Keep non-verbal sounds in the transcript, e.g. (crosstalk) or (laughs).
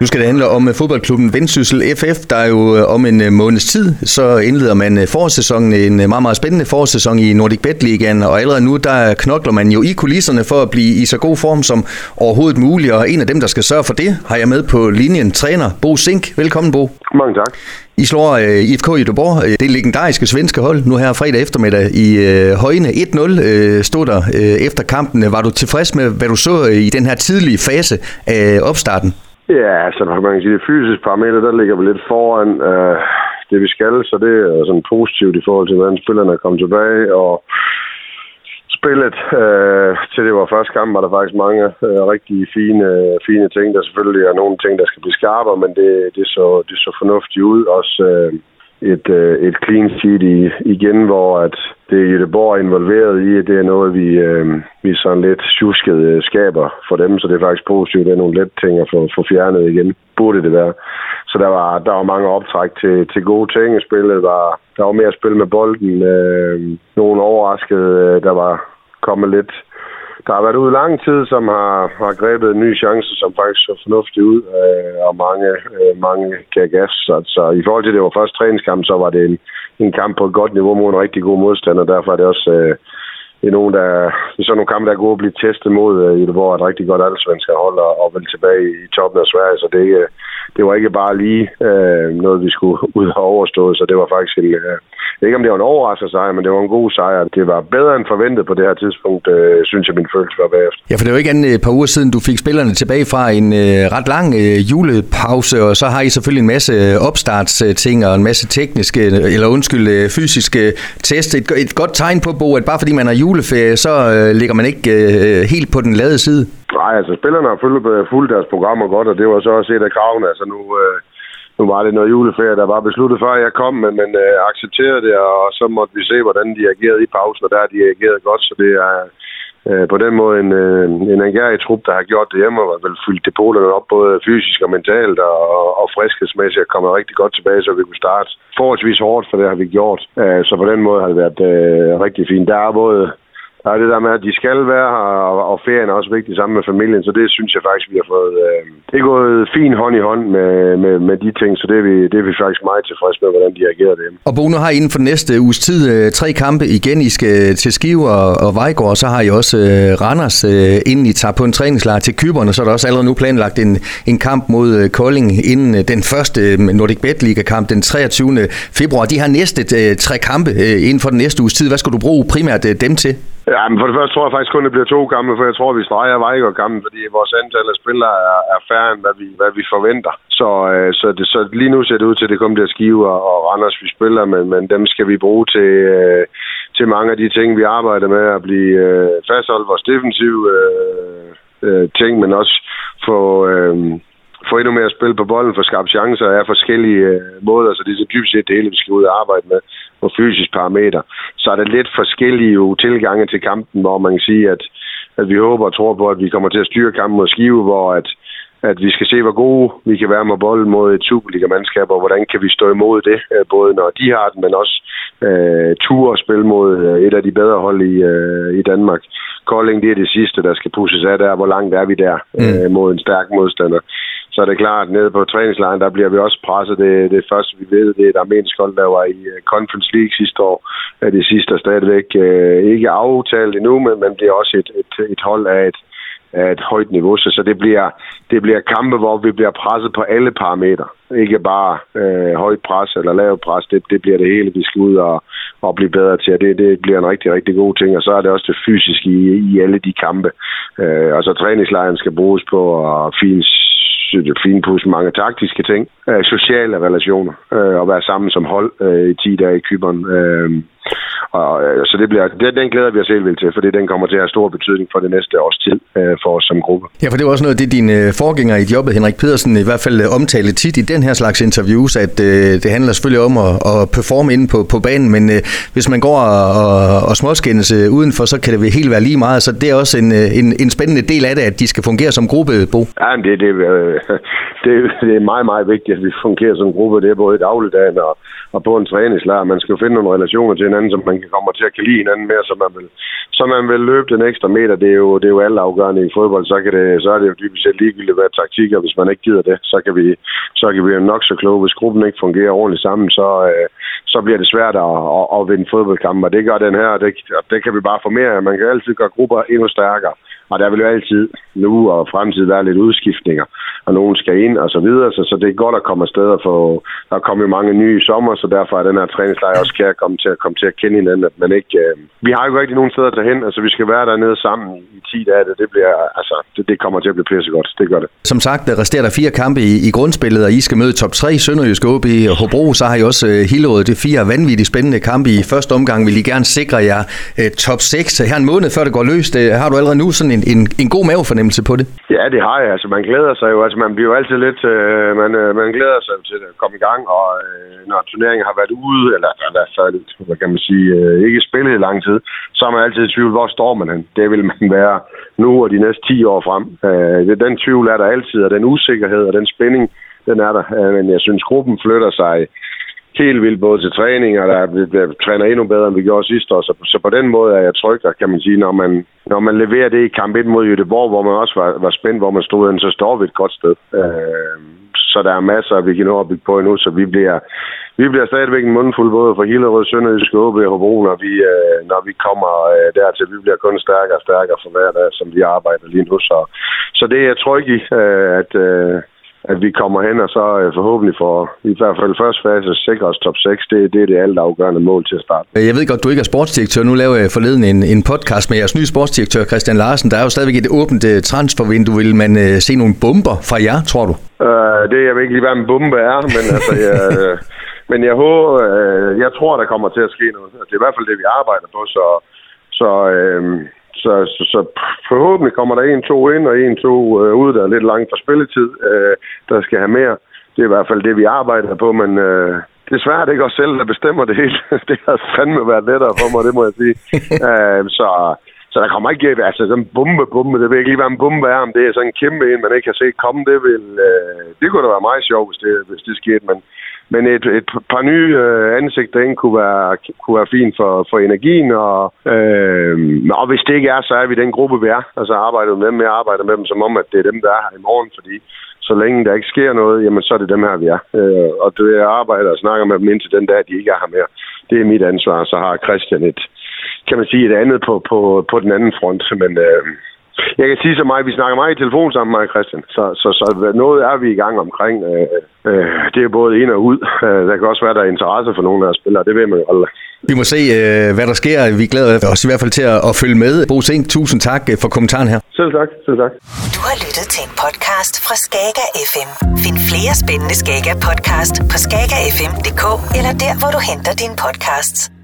Nu skal det handle om øh, fodboldklubben Vendsyssel FF, der er jo øh, om en øh, måneds tid, så indleder man forårssæsonen, en meget, meget spændende forårssæson i Nordic Bet Ligaen, og allerede nu, der knokler man jo i kulisserne for at blive i så god form som overhovedet muligt, og en af dem, der skal sørge for det, har jeg med på linjen, træner Bo Sink. Velkommen, Bo. Mange tak. I slår uh, IFK Göteborg, det legendariske svenske hold, nu her fredag eftermiddag i uh, Højne 1-0 uh, stod der uh, efter kampen. Var du tilfreds med, hvad du så uh, i den her tidlige fase af opstarten? Ja, altså man kan sige, det fysiske parameter, der ligger vi lidt foran øh, det, vi skal, så det er sådan positivt i forhold til, hvordan spillerne er kommet tilbage, og spillet øh, til det var første kamp, var der faktisk mange øh, rigtig fine, fine ting. Der selvfølgelig er nogle ting, der skal blive skarpere, men det, det, så, det så fornuftigt ud. Også øh, et, øh, et clean sheet i, igen, hvor at det Göteborg er involveret i, det er noget, vi, øh, vi sådan lidt tjusket øh, skaber for dem, så det er faktisk positivt. Det er nogle let ting at få, få fjernet igen. Burde det være. Så der var, der var mange optræk til, til gode ting. Spillet var, der var mere spil med bolden. Øh, nogle overraskede. Øh, der var kommet lidt der har været ude lang tid, som har, har grebet en ny chance, som faktisk så fornuftigt ud, øh, og mange, øh, mange kan gas. Så, så i forhold til, det var første træningskamp, så var det en, en kamp på et godt niveau mod en rigtig god modstander. Derfor er det også øh, det er, nogle, der, det er sådan nogle kampe, der er gode at blive testet mod øh, i hvor et rigtig godt allsvensker hold og, og vel tilbage i toppen af Sverige. Så det, øh, det var ikke bare lige øh, noget, vi skulle (laughs) ud og overstå, så det var faktisk en, øh, jeg ved ikke, om det var en overraskende sejr, men det var en god sejr. Det var bedre end forventet på det her tidspunkt, øh, synes jeg, min følelse var bagefter. Ja, for det var ikke andet et par uger siden, du fik spillerne tilbage fra en øh, ret lang øh, julepause, og så har I selvfølgelig en masse øh, opstartsting og en masse tekniske, eller undskyld, øh, fysiske test. Et, et godt tegn på, Bo, at bare fordi man har juleferie, så øh, ligger man ikke øh, helt på den lade side. Nej, altså spillerne har fulgt, øh, fulgt deres programmer godt, og det var så også et af kravene. Altså nu, øh, nu var det noget juleferie, der var besluttet før jeg kom, men, men øh, accepterede det, og så måtte vi se, hvordan de agerede i pausen, og der har de agerede godt, så det er øh, Øh, på den måde en, øh, en angærig trup, der har gjort det hjemme, og vel fyldt depoterne op både fysisk og mentalt, og, og friskhedsmæssigt er kommet rigtig godt tilbage, så vi kunne starte forholdsvis hårdt, for det har vi gjort. Øh, så på den måde har det været rigtig fint. Der er både der er det der med, at de skal være her, og, og ferien er også vigtig sammen med familien, så det synes jeg faktisk, vi har fået... Øh, det er gået fint hånd i hånd med, med, med de ting, så det er, vi, det er vi faktisk meget tilfredse med, hvordan de agerer det. Og Bo, nu har I inden for næste uges tid øh, tre kampe igen. I skal til Skive og, og Vejgaard, og så har I også øh, Randers, øh, inden I tager på en træningslejr til Kyberne, så er der også allerede nu planlagt en, en kamp mod øh, Kolding inden øh, den første øh, Nordic Bet Liga-kamp den 23. februar. De har næste øh, tre kampe øh, inden for den næste uges tid. Hvad skal du bruge primært øh, dem til? Ja, men for det første tror jeg faktisk kun, det bliver to kampe, for jeg tror, vi streger Vejgaard kampen, fordi vores antal af spillere er, er færre, end hvad vi, hvad vi forventer. Så, øh, så, det, så lige nu ser det ud til, at det kommer bliver Skive og, og Randers, vi spiller, men, men dem skal vi bruge til, øh, til mange af de ting, vi arbejder med, at blive øh, fastholdt vores defensive øh, øh, ting, men også få... Øh, få endnu mere spil på bolden, for skabt chancer af forskellige øh, måder, så det er så dybt set det hele, vi skal ud og arbejde med på fysisk parameter. Så er der lidt forskellige tilgange til kampen, hvor man kan sige, at, at vi håber og tror på, at vi kommer til at styre kampen mod Skive, hvor at, at vi skal se, hvor gode vi kan være med bolden mod et Superliga-mandskab, og hvordan kan vi stå imod det, øh, både når de har den, men også øh, ture og spille mod øh, et af de bedre hold i, øh, i Danmark. Kolding, det er det sidste, der skal pusses af der. Hvor langt er vi der mm. øh, mod en stærk modstander? Så er det klart, at nede på træningslejren, der bliver vi også presset. Det, det første, vi ved, det er et armensk hold, der var i øh, Conference League sidste år. Det sidste er stadigvæk øh, ikke aftalt endnu, men man bliver også et, et, et hold af et, af et højt niveau. Så, så det, bliver, det bliver kampe, hvor vi bliver presset på alle parametre. Ikke bare øh, højt pres eller lavt pres. Det, det bliver det hele, vi skal ud og, og blive bedre til. Det, det bliver en rigtig, rigtig god ting. Og så er det også det fysiske i, i alle de kampe. Øh, og så træningslejren skal bruges på at fint finpudse mange taktiske ting, øh, sociale relationer, øh, og være sammen som hold øh, i 10 dage i Kyberen. Øh, og, øh, så det bliver, det, den glæder vi os helt vildt til, fordi den kommer til at have stor betydning for det næste års tid øh, for os som gruppe. Ja, for det er også noget af det, dine øh, forgænger i jobbet, Henrik Pedersen, i hvert fald øh, omtalte tit i den her slags interviews, at øh, det handler selvfølgelig om at, at performe inde på, på banen, men øh, hvis man går og, og, og småskændes øh, udenfor, så kan det helt være lige meget, så det er også en, en, en spændende del af det, at de skal fungere som gruppe, Bo. Ja, det, det, øh, (laughs) det, det er meget, meget vigtigt, at vi fungerer som gruppe. Det er både i dagligdagen og, og på en træningslejr. Man skal jo finde nogle relationer til hinanden, som man kan komme til at kan lide hinanden mere, så man vil, så man vil løbe den ekstra meter. Det er jo, det er jo alle afgørende i fodbold. Så, kan det, så er det jo dybest set ligegyldigt, hvad taktik og Hvis man ikke gider det, så kan vi, så kan vi jo nok så kloge. Hvis gruppen ikke fungerer ordentligt sammen, så, øh, så bliver det svært at, at, at vinde fodboldkampe. Og det gør den her, det, det kan vi bare få mere. Man kan altid gøre grupper endnu stærkere. Og der vil jo altid nu og fremtid være lidt udskiftninger, og nogen skal ind og så videre, så, så det er godt at komme afsted og få, der kommer jo mange nye sommer, så derfor er den her træningslejr også kære komme til at komme til at kende hinanden, men ikke, øh, vi har jo ikke rigtig nogen steder at hen, altså vi skal være dernede sammen i 10 dage, det, det bliver, altså, det, det kommer til at blive pisse godt, det gør det. Som sagt, øh, der resterer der fire kampe i, i grundspillet, og I skal møde top 3, Sønderjysk OB og Hobro, så har I også øh, Hillerød, det er fire vanvittigt spændende kampe i første omgang, vil I gerne sikre jer øh, top 6 her en måned før det går løs, det, øh, har du allerede nu sådan en, en, en god mavefornemmelse på det? Ja, det har jeg, altså man glæder sig jo, altså man bliver jo altid lidt, Øh, man, øh, man glæder sig til at komme i gang, og øh, når turneringen har været ude, eller i hvert fald, hvad kan man sige, øh, ikke spillet i lang tid, så er man altid i tvivl, hvor står man hen? Det vil man være nu og de næste 10 år frem. Øh, den tvivl er der altid, og den usikkerhed og den spænding, den er der. Øh, men jeg synes, gruppen flytter sig helt vildt både til træning, og der, der træner endnu bedre, end vi gjorde sidste år. Så, så på den måde er jeg tryg, kan man sige, når man, når man leverer det i kamp 1 mod Jødeborg, hvor man også var, var spændt, hvor man stod så står vi et godt sted. Øh, så der er masser, vi kan nå at bygge på endnu, så vi bliver, vi bliver stadigvæk en mundfuld både for Hillerød, Sønderjysk, OB og Hobro, når vi, øh, når vi kommer øh, dertil. Vi bliver kun stærkere og stærkere for hver dag, som vi arbejder lige nu. Så, så det er jeg tryg i, øh, at, øh, at vi kommer hen og så øh, forhåbentlig får i hvert fald første fase sikre os top 6. Det, det er det alt afgørende mål til at starte. Jeg ved godt, du ikke er sportsdirektør. Nu laver jeg forleden en, en podcast med jeres nye sportsdirektør, Christian Larsen. Der er jo stadigvæk et åbent uh, transfervindue. Vil man uh, se nogle bomber fra jer, tror du? Uh, det jeg ved ikke lige, hvad en bombe er, men altså... Jeg, uh, men jeg håber, uh, jeg tror, der kommer til at ske noget. Det er i hvert fald det, vi arbejder på, så, så uh, så, så, så forhåbentlig kommer der en, to ind og en, to øh, ud, der er lidt langt for spilletid, øh, der skal have mere. Det er i hvert fald det, vi arbejder på, men øh, det er svært ikke os selv, der bestemmer det hele. (laughs) det har fandme været lettere for mig, det må jeg sige. (laughs) øh, så, så der kommer ikke, altså sådan en bombe, bombe, det ved ikke lige, hvad en bombe er, om det er sådan en kæmpe en, man ikke kan se komme, det vil, øh, det kunne da være meget sjovt, hvis det, hvis det skete, men men et, et par nye øh, ansigter ind kunne være, kunne være fint for, for energien, og, øh, og hvis det ikke er, så er vi den gruppe, vi er. Altså arbejder med dem, jeg arbejder med dem som om, at det er dem, der er her i morgen, fordi så længe der ikke sker noget, jamen så er det dem her, vi er. Øh, og det jeg arbejder og snakker med dem indtil den dag, de ikke er her mere. Det er mit ansvar, så har Christian et, kan man sige, et andet på, på, på den anden front, men... Øh, jeg kan sige så meget, vi snakker meget i telefon sammen, med Christian. Så, så, så noget er vi i gang omkring. Øh, øh, det er både ind og ud. Øh, der kan også være, der er interesse for nogle af spillere. Det ved man jo aldrig. Vi må se, øh, hvad der sker. Vi glæder os i hvert fald til at, at følge med. Bo Seng, tusind tak øh, for kommentaren her. Selv tak. Selv tak. Du har lyttet til en podcast fra Skager FM. Find flere spændende Skager podcast på skagerfm.dk eller der, hvor du henter dine podcasts.